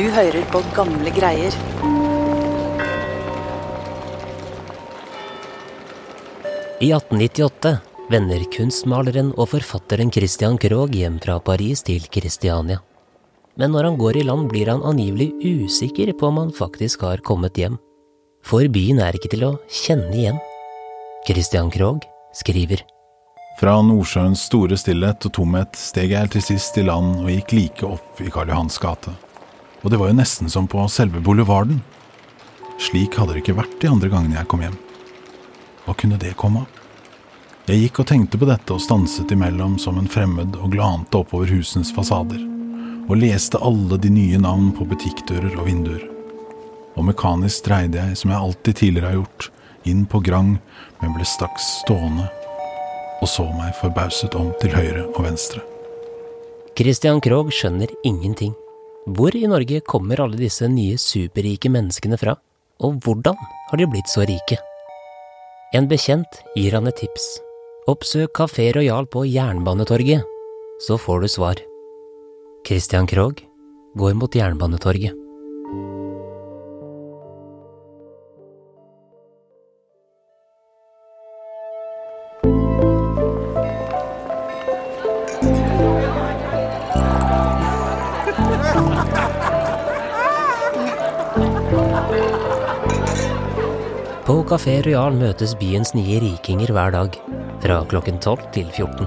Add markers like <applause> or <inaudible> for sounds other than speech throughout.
Du hører på gamle greier. I 1898 vender kunstmaleren og forfatteren Christian Krogh hjem fra Paris til Kristiania. Men når han går i land, blir han angivelig usikker på om han faktisk har kommet hjem. For byen er ikke til å kjenne igjen. Christian Krogh skriver. Fra Nordsjøens store stillhet og tomhet steg jeg til sist i land og gikk like opp i Karl Johans gate. Og det var jo nesten som på selve boulevarden. Slik hadde det ikke vært de andre gangene jeg kom hjem. Hva kunne det komme av? Jeg gikk og tenkte på dette og stanset imellom som en fremmed og glante oppover husens fasader, og leste alle de nye navn på butikkdører og vinduer. Og mekanisk dreide jeg, som jeg alltid tidligere har gjort, inn på Grang, men ble straks stående og så meg forbauset om til høyre og venstre. Christian Krogh skjønner ingenting. Hvor i Norge kommer alle disse nye superrike menneskene fra, og hvordan har de blitt så rike? En bekjent gir han et tips. Oppsøk Kafé Royal på Jernbanetorget, så får du svar. Christian Krogh går mot Jernbanetorget. Kafé Royal møtes byens nye rikinger hver dag, fra klokken 12 til 14.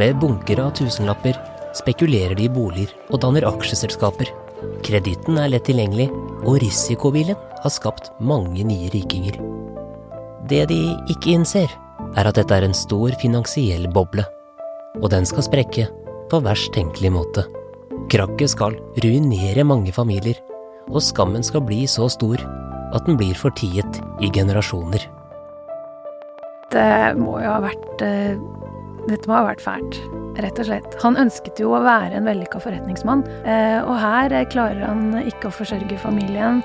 Med bunker av tusenlapper spekulerer de i boliger og danner aksjeselskaper. Kreditten er lett tilgjengelig, og risikoviljen har skapt mange nye rikinger. Det de ikke innser, er at dette er en stor finansiell boble, og den skal sprekke på verst tenkelig måte. Krakket skal ruinere mange familier, og skammen skal bli så stor at den blir fortiet i generasjoner. Det må jo ha vært eh, Dette må ha vært fælt, rett og slett. Han ønsket jo å være en vellykka forretningsmann, eh, og her eh, klarer han ikke å forsørge familien.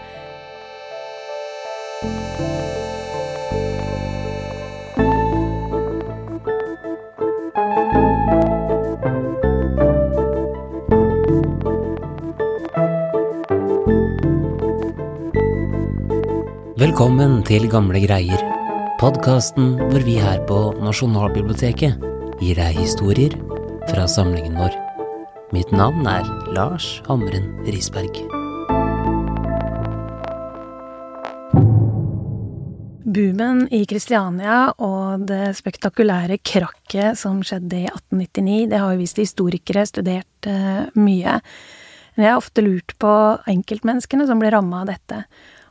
Velkommen til Gamle greier, podkasten hvor vi her på Nasjonalbiblioteket gir deg historier fra samlingen vår. Mitt navn er Lars Hamren Risberg. Boomen i Kristiania og det spektakulære krakket som skjedde i 1899, det har jo vist historikere studert eh, mye. Men jeg har ofte lurt på enkeltmenneskene som ble ramma av dette.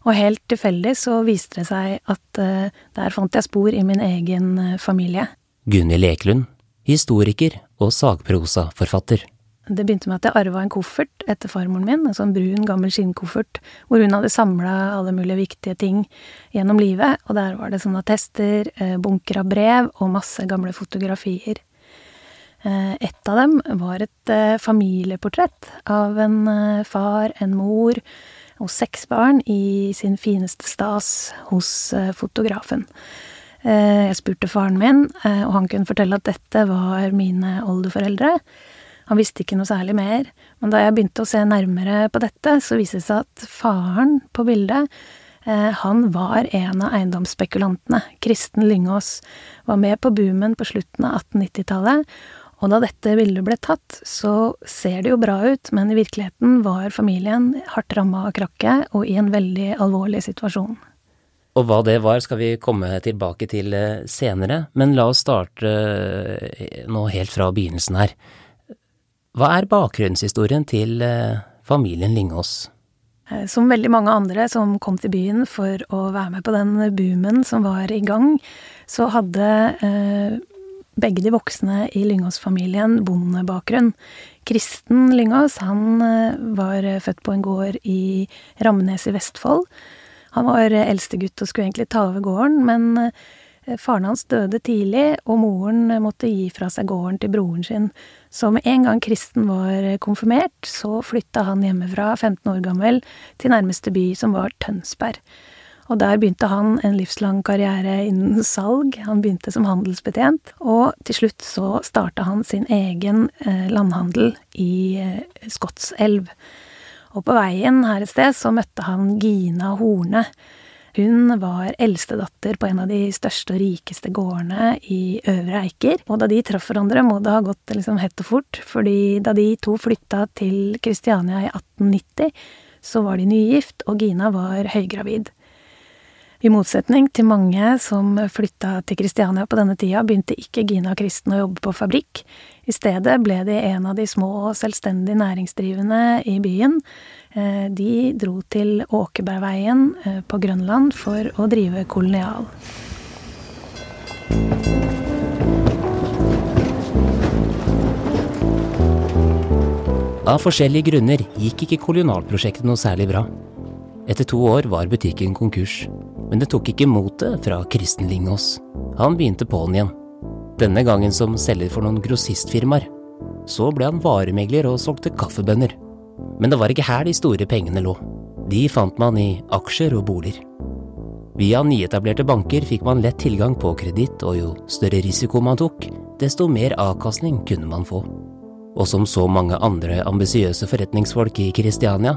Og helt tilfeldig så viste det seg at uh, der fant jeg spor i min egen uh, familie. Gunhild Ekelund, historiker og sagprosaforfatter. Det begynte med at jeg arva en koffert etter farmoren min, en sånn brun, gammel skinnkoffert, hvor hun hadde samla alle mulige viktige ting gjennom livet, og der var det sånne attester, uh, bunker av brev og masse gamle fotografier. Et av dem var et familieportrett av en far, en mor, og seks barn i sin fineste stas hos eh, fotografen. Eh, jeg spurte faren min, eh, og han kunne fortelle at dette var mine oldeforeldre. Han visste ikke noe særlig mer, men da jeg begynte å se nærmere på dette, så viste det seg at faren på bildet, han var en av eiendomsspekulantene. Kristen Lyngås var med på boomen på slutten av 1890-tallet, og da dette bildet ble tatt, så ser det jo bra ut, men i virkeligheten var familien hardt ramma av krakket og i en veldig alvorlig situasjon. Og hva det var, skal vi komme tilbake til eh, senere, men la oss starte eh, nå helt fra begynnelsen her. Hva er bakgrunnshistorien til eh, familien Lingås? Som veldig mange andre som kom til byen for å være med på den boomen som var i gang, så hadde begge de voksne i Lyngås-familien bondebakgrunn. Kristen Lyngås han eh, var født på en gård i Ramnes i Vestfold. Han var eldstegutt og skulle egentlig ta over gården, men eh, faren hans døde tidlig, og moren måtte gi fra seg gården til broren sin. Så med en gang Kristen var konfirmert, så flytta han hjemmefra, 15 år gammel, til nærmeste by, som var Tønsberg. Og der begynte han en livslang karriere innen salg. Han begynte som handelsbetjent, og til slutt så starta han sin egen eh, landhandel i eh, Skotselv. Og på veien her et sted så møtte han Gina Horne. Hun var eldstedatter på en av de største og rikeste gårdene i Øvre Eiker. Og da de traff hverandre, må det ha gått liksom hett og fort, fordi da de to flytta til Kristiania i 1890, så var de nygift, og Gina var høygravid. I motsetning til mange som flytta til Kristiania på denne tida, begynte ikke Gina og Kristen å jobbe på fabrikk. I stedet ble de en av de små og selvstendig næringsdrivende i byen. Eh, de dro til Åkebergveien eh, på Grønland for å drive kolonial. Av forskjellige grunner gikk ikke kolonialprosjektet noe særlig bra. Etter to år var butikken konkurs, men det tok ikke motet fra Kristen Lingås. Han begynte på'n igjen. Denne gangen som selger for noen grossistfirmaer. Så ble han varemegler og solgte kaffebønner. Men det var ikke her de store pengene lå. De fant man i aksjer og boliger. Via nyetablerte banker fikk man lett tilgang på kreditt, og jo større risiko man tok, desto mer avkastning kunne man få og som så mange andre ambisiøse forretningsfolk i Kristiania,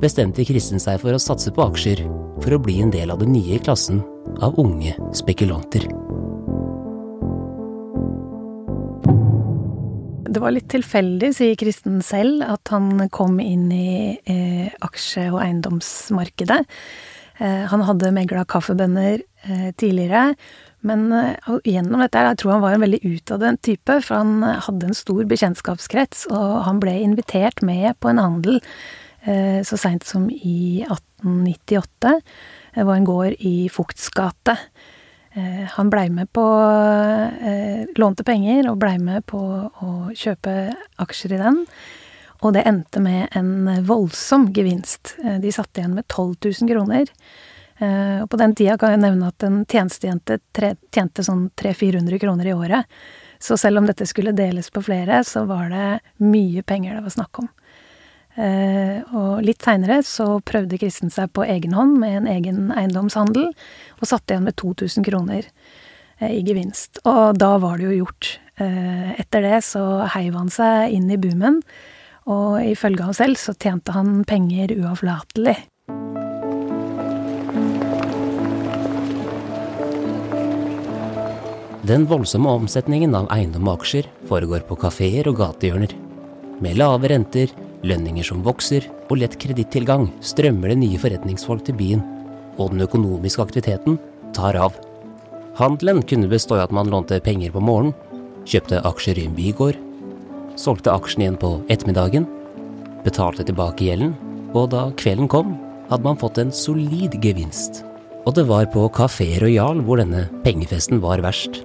bestemte Kristen seg for å satse på aksjer for å bli en del av den nye klassen av unge spekulanter. Det var litt tilfeldig, sier Kristen selv, at han kom inn i eh, aksje- og eiendomsmarkedet. Eh, han hadde megla kaffebønner eh, tidligere, men uh, gjennom dette jeg tror han var en veldig utadvendt type, for han hadde en stor bekjentskapskrets, og han ble invitert med på en handel uh, så seint som i 1898. Det var en gård i Fugts gate. Han blei med på Lånte penger og blei med på å kjøpe aksjer i den. Og det endte med en voldsom gevinst. De satt igjen med 12 000 kroner. Eh, og på den tida kan jeg nevne at en tjenestejente tjente sånn 300-400 kroner i året. Så selv om dette skulle deles på flere, så var det mye penger det var snakk om. Eh, og litt seinere så prøvde Kristen seg på egen hånd med en egen eiendomshandel, og satte igjen med 2000 kroner eh, i gevinst. Og da var det jo gjort. Etter det så heiv han seg inn i boomen, og ifølge ham selv så tjente han penger uavlatelig. Den voldsomme omsetningen av eiendom og aksjer foregår på kafeer og gatehjørner. Med lave renter, lønninger som vokser og lett kredittilgang strømmer det nye forretningsfolk til byen, og den økonomiske aktiviteten tar av. Handelen kunne bestå i at man lånte penger på morgenen, kjøpte aksjer i en bygård, solgte aksjene igjen på ettermiddagen, betalte tilbake gjelden, og da kvelden kom, hadde man fått en solid gevinst. Og det var på Kafé Royal hvor denne pengefesten var verst.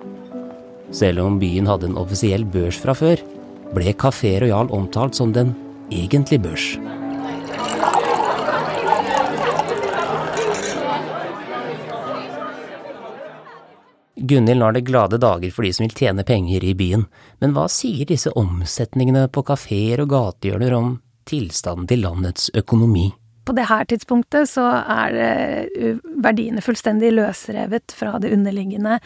Selv om byen hadde en offisiell børs fra før, ble Kafé Royal omtalt som den egentlige børs. Gunhild har det glade dager for de som vil tjene penger i byen, men hva sier disse omsetningene på kafeer og gatehjørner om tilstanden til landets økonomi? På det her tidspunktet så er verdiene fullstendig løsrevet fra det underliggende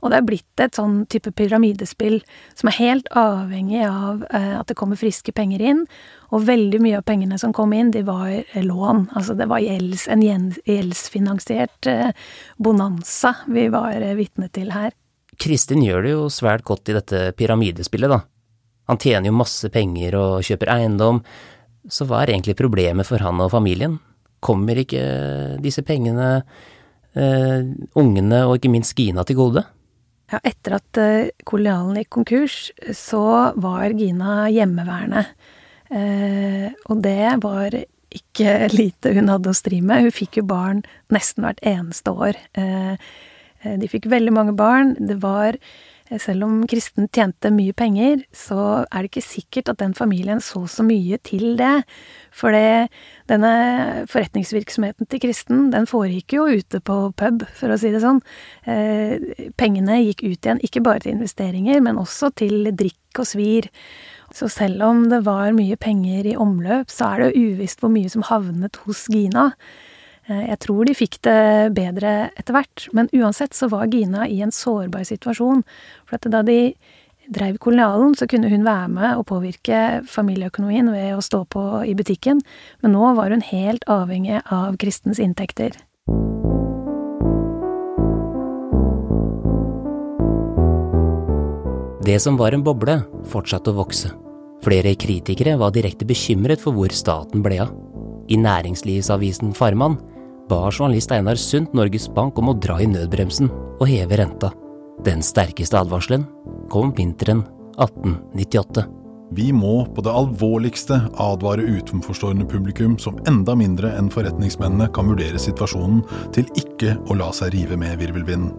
og det er blitt et sånn type pyramidespill som er helt avhengig av eh, at det kommer friske penger inn. Og veldig mye av pengene som kom inn, de var eh, lån. Altså det var gjelds, en gjeldsfinansiert eh, bonanza vi var vitne til her. Kristin gjør det jo svært godt i dette pyramidespillet, da. Han tjener jo masse penger og kjøper eiendom, så hva er egentlig problemet for han og familien? Kommer ikke disse pengene eh, ungene og ikke minst Gina til gode? Ja, etter at uh, kolonialen gikk konkurs, så var Gina hjemmeværende. Uh, og det var ikke <laughs> lite hun hadde å stri med. Hun fikk jo barn nesten hvert eneste år. Uh, de fikk veldig mange barn. Det var selv om kristen tjente mye penger, så er det ikke sikkert at den familien så så mye til det. For denne forretningsvirksomheten til kristen, den foregikk jo ute på pub, for å si det sånn. Eh, pengene gikk ut igjen, ikke bare til investeringer, men også til drikk og svir. Så selv om det var mye penger i omløp, så er det uvisst hvor mye som havnet hos Gina. Eh, jeg tror de fikk det bedre etter hvert, men uansett så var Gina i en sårbar situasjon. For da de dreiv kolonialen, så kunne hun være med og påvirke familieøkonomien ved å stå på i butikken, men nå var hun helt avhengig av kristens inntekter. Det som var en boble, fortsatte å vokse. Flere kritikere var direkte bekymret for hvor staten ble av. I næringslivsavisen Farmann ba journalist Einar Sundt Norges Bank om å dra i nødbremsen og heve renta. Den sterkeste advarselen kom vinteren 1898. Vi må på det alvorligste advare utenforstående publikum som enda mindre enn forretningsmennene kan vurdere situasjonen, til ikke å la seg rive med virvelvinden.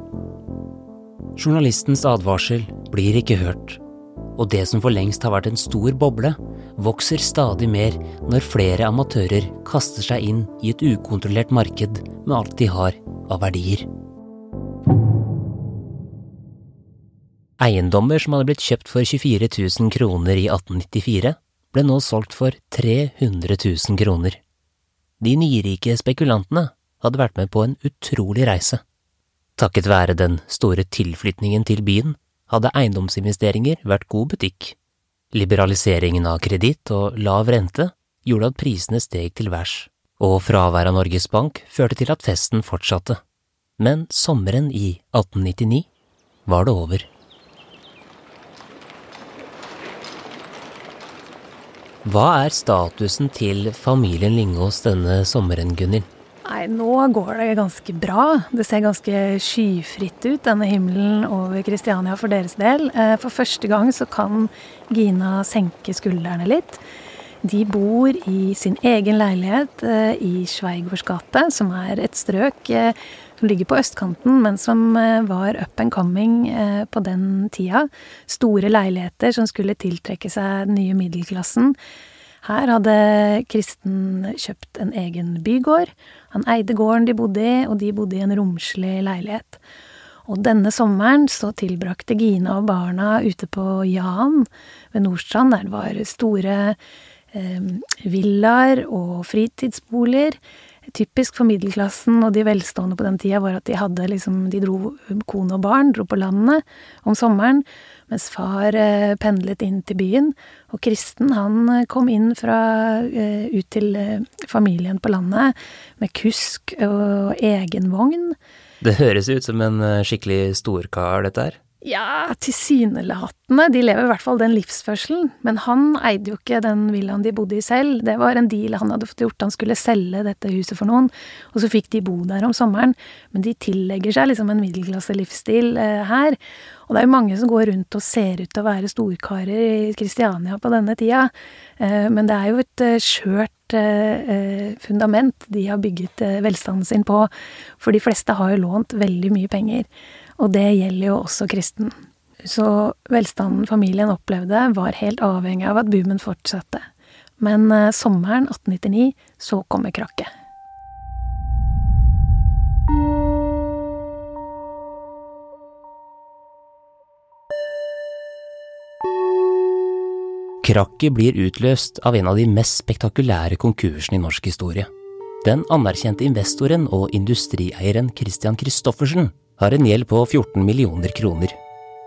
Journalistens advarsel blir ikke hørt, og det som for lengst har vært en stor boble, vokser stadig mer når flere amatører kaster seg inn i et ukontrollert marked med alt de har av verdier. Eiendommer som hadde blitt kjøpt for 24 000 kroner i 1894, ble nå solgt for 300 000 kroner. De nyrike spekulantene hadde vært med på en utrolig reise. Takket være den store tilflytningen til byen hadde eiendomsinvesteringer vært god butikk. Liberaliseringen av kreditt og lav rente gjorde at prisene steg til værs, og fraværet av Norges Bank førte til at festen fortsatte. Men sommeren i 1899 var det over. Hva er statusen til familien Lingås denne sommeren, Gunhild? Nei, nå går det ganske bra. Det ser ganske skyfritt ut, denne himmelen over Kristiania for deres del. Eh, for første gang så kan Gina senke skuldrene litt. De bor i sin egen leilighet eh, i Sveigårds gate, som er et strøk eh, som ligger på østkanten, men som var up and coming på den tida. Store leiligheter som skulle tiltrekke seg den nye middelklassen. Her hadde Kristen kjøpt en egen bygård. Han eide gården de bodde i, og de bodde i en romslig leilighet. Og denne sommeren så tilbrakte Gina og barna ute på Jan ved Nordstrand, der det var store eh, villaer og fritidsboliger. Typisk for middelklassen og de velstående på den tida var at de hadde liksom De dro kone og barn, dro på landet om sommeren, mens far eh, pendlet inn til byen. Og Kristen han eh, kom inn fra eh, ut til familien på landet med kusk og egen vogn. Det høres ut som en skikkelig storkar, dette her. Ja, tilsynelatende. De lever i hvert fall den livsførselen. Men han eide jo ikke den villaen de bodde i selv. Det var en deal han hadde fått gjort. Han skulle selge dette huset for noen, og så fikk de bo der om sommeren. Men de tillegger seg liksom en middelklasse livsstil eh, her. Og det er jo mange som går rundt og ser ut til å være storkarer i Kristiania på denne tida. Eh, men det er jo et eh, skjørt eh, eh, fundament de har bygget eh, velstanden sin på. For de fleste har jo lånt veldig mye penger. Og det gjelder jo også kristen. Så velstanden familien opplevde, var helt avhengig av at boomen fortsatte. Men eh, sommeren 1899 så kommer krakket. Krakket blir utløst av en av de mest spektakulære konkursene i norsk historie. Den anerkjente investoren og industrieieren Christian Christoffersen har en gjeld på 14 millioner kroner,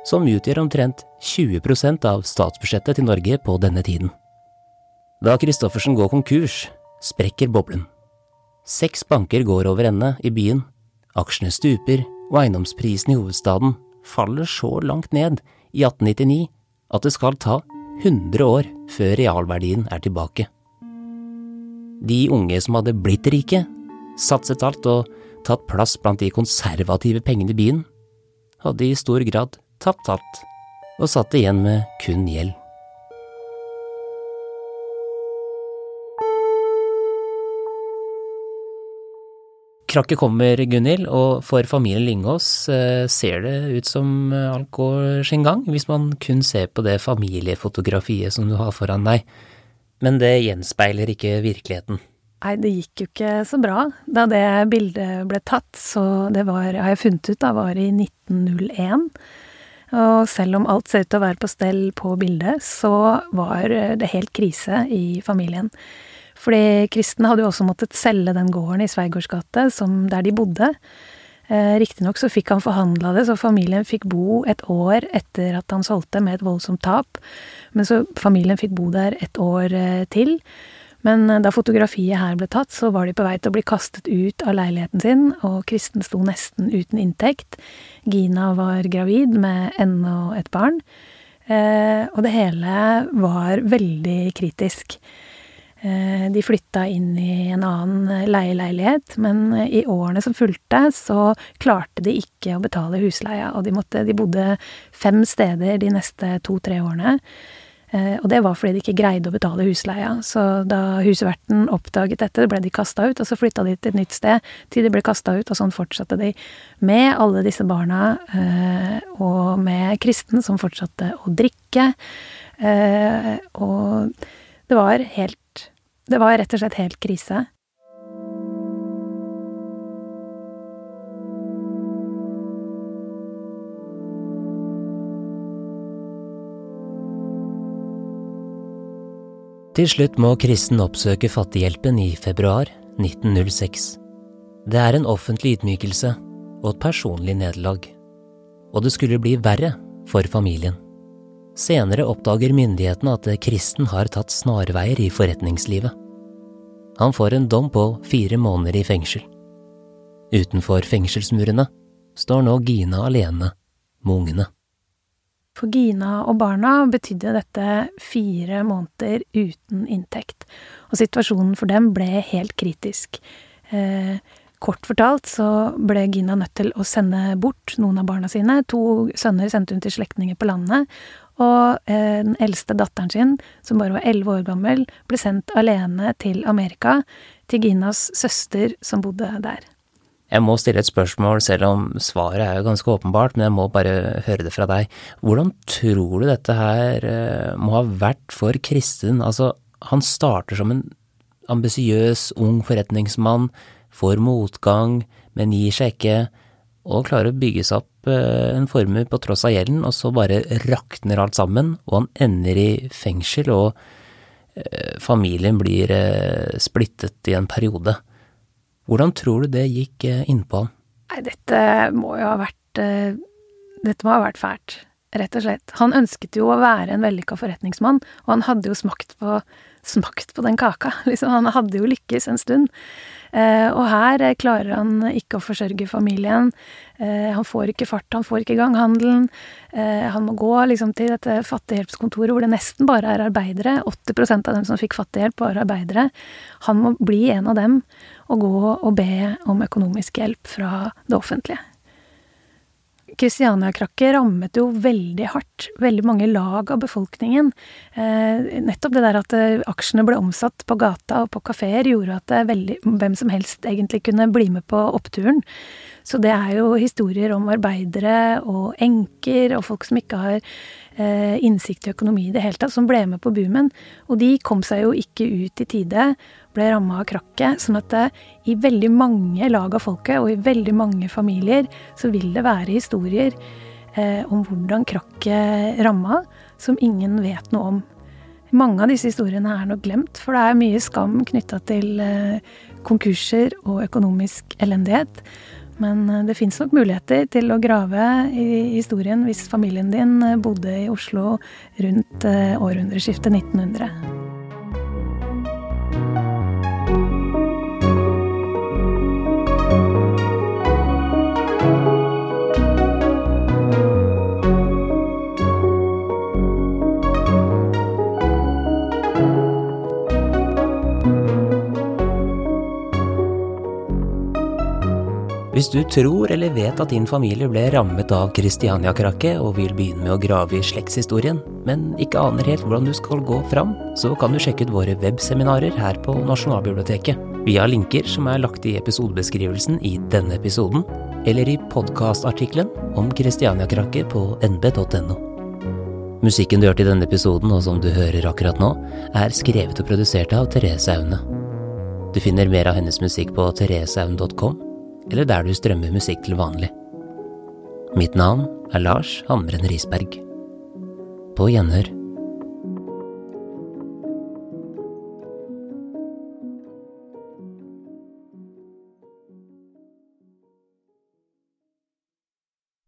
som utgjør omtrent 20% av statsbudsjettet til Norge på denne tiden. Da Christoffersen går konkurs, sprekker boblen. Seks banker går over ende i byen, aksjene stuper, og eiendomsprisen i hovedstaden faller så langt ned i 1899 at det skal ta 100 år før realverdien er tilbake. De unge som hadde blitt rike, satset alt og tatt plass blant de konservative pengene i byen, hadde i stor grad tapt alt og satt igjen med kun gjeld. Krakket kommer, Gunhild, og for familien Lingås eh, ser det ut som eh, alt går sin gang, hvis man kun ser på det familiefotografiet som du har foran deg. Men det gjenspeiler ikke virkeligheten. Nei, det gikk jo ikke så bra da det bildet ble tatt, så det var, har jeg funnet ut, da var i 1901. Og selv om alt ser ut til å være på stell på bildet, så var det helt krise i familien. Fordi kristne hadde jo også måttet selge den gården i Sveigårds gate, der de bodde. Eh, Riktignok så fikk han forhandla det, så familien fikk bo et år etter at han solgte med et voldsomt tap. Men så familien fikk bo der et år eh, til. Men eh, da fotografiet her ble tatt, så var de på vei til å bli kastet ut av leiligheten sin, og Kristen sto nesten uten inntekt. Gina var gravid med ennå et barn. Eh, og det hele var veldig kritisk. Eh, de flytta inn i en annen leieleilighet, men i årene som fulgte, så klarte de ikke å betale husleia, og de, måtte, de bodde fem steder de neste to-tre årene. Eh, og det var fordi de ikke greide å betale husleia. Så da husverten oppdaget dette, ble de kasta ut, og så flytta de til et nytt sted til de ble kasta ut, og sånn fortsatte de med alle disse barna, eh, og med Kristen som fortsatte å drikke. Og det var helt det var rett og slett helt krise. Til slutt må Kristen oppsøke Fattighjelpen i februar 1906. Det er en offentlig ydmykelse og et personlig nederlag. Og det skulle bli verre for familien. Senere oppdager myndighetene at Kristen har tatt snarveier i forretningslivet. Han får en dom på fire måneder i fengsel. Utenfor fengselsmurene står nå Gina alene med ungene. For Gina og barna betydde dette fire måneder uten inntekt, og situasjonen for dem ble helt kritisk. Eh, kort fortalt så ble Gina nødt til å sende bort noen av barna sine. To sønner sendte hun til slektninger på landet, og eh, den eldste datteren sin, som bare var elleve år gammel, ble sendt alene til Amerika, til Ginas søster som bodde der. Jeg må stille et spørsmål, selv om svaret er jo ganske åpenbart, men jeg må bare høre det fra deg. Hvordan tror du dette her eh, må ha vært for Kristin? Altså, han starter som en ambisiøs, ung forretningsmann, får motgang, men gir seg ikke, og klarer å bygge seg opp Eh, en formue på tross av gjelden, og så bare rakner alt sammen, og han ender i fengsel, og eh, familien blir splittet i en periode. Hvordan tror du det gikk innpå han? Nei, dette må jo ha vært Dette må ha vært fælt, rett og slett. Han ønsket jo å være en vellykka forretningsmann, og han hadde jo smakt på, smakt på den kaka, <laughs> liksom. Han hadde jo lykkes en stund. Eh, og her eh, klarer han ikke å forsørge familien. Eh, han får ikke fart, han får ikke i gang handelen. Han må gå liksom til dette fattighjelpskontoret hvor det nesten bare er arbeidere. 80 av dem som fikk fattighjelp, var arbeidere. Han må bli en av dem og gå og be om økonomisk hjelp fra det offentlige. Kristiania-krakket rammet jo veldig hardt veldig mange lag av befolkningen. Eh, nettopp det der at eh, aksjene ble omsatt på gata og på kafeer, gjorde at eh, veldig, hvem som helst egentlig kunne bli med på oppturen. Så det er jo historier om arbeidere og enker og folk som ikke har eh, innsikt i økonomi i det hele tatt, som ble med på boomen. Og de kom seg jo ikke ut i tide ble ramma av krakket. Sånn at det, i veldig mange lag av folket, og i veldig mange familier, så vil det være historier eh, om hvordan krakket ramma, som ingen vet noe om. Mange av disse historiene er nok glemt, for det er mye skam knytta til eh, konkurser og økonomisk elendighet. Men eh, det fins nok muligheter til å grave i historien hvis familien din eh, bodde i Oslo rundt eh, århundreskiftet 1900. Hvis du tror eller vet at din familie ble rammet av Kristiania-krakket og vil begynne med å grave i slektshistorien, men ikke aner helt hvordan du skal gå fram, så kan du sjekke ut våre webseminarer her på Nasjonalbiblioteket, via linker som er lagt i episodebeskrivelsen i denne episoden, eller i podkastartikkelen om Kristiania-krakket på nb.no. Musikken du hørte i denne episoden, og som du hører akkurat nå, er skrevet og produsert av Therese Aune. Du finner mer av hennes musikk på thereseaune.com eller der du strømmer musikk til vanlig. Mitt navn er Lars Hamren Risberg. På gjenhør.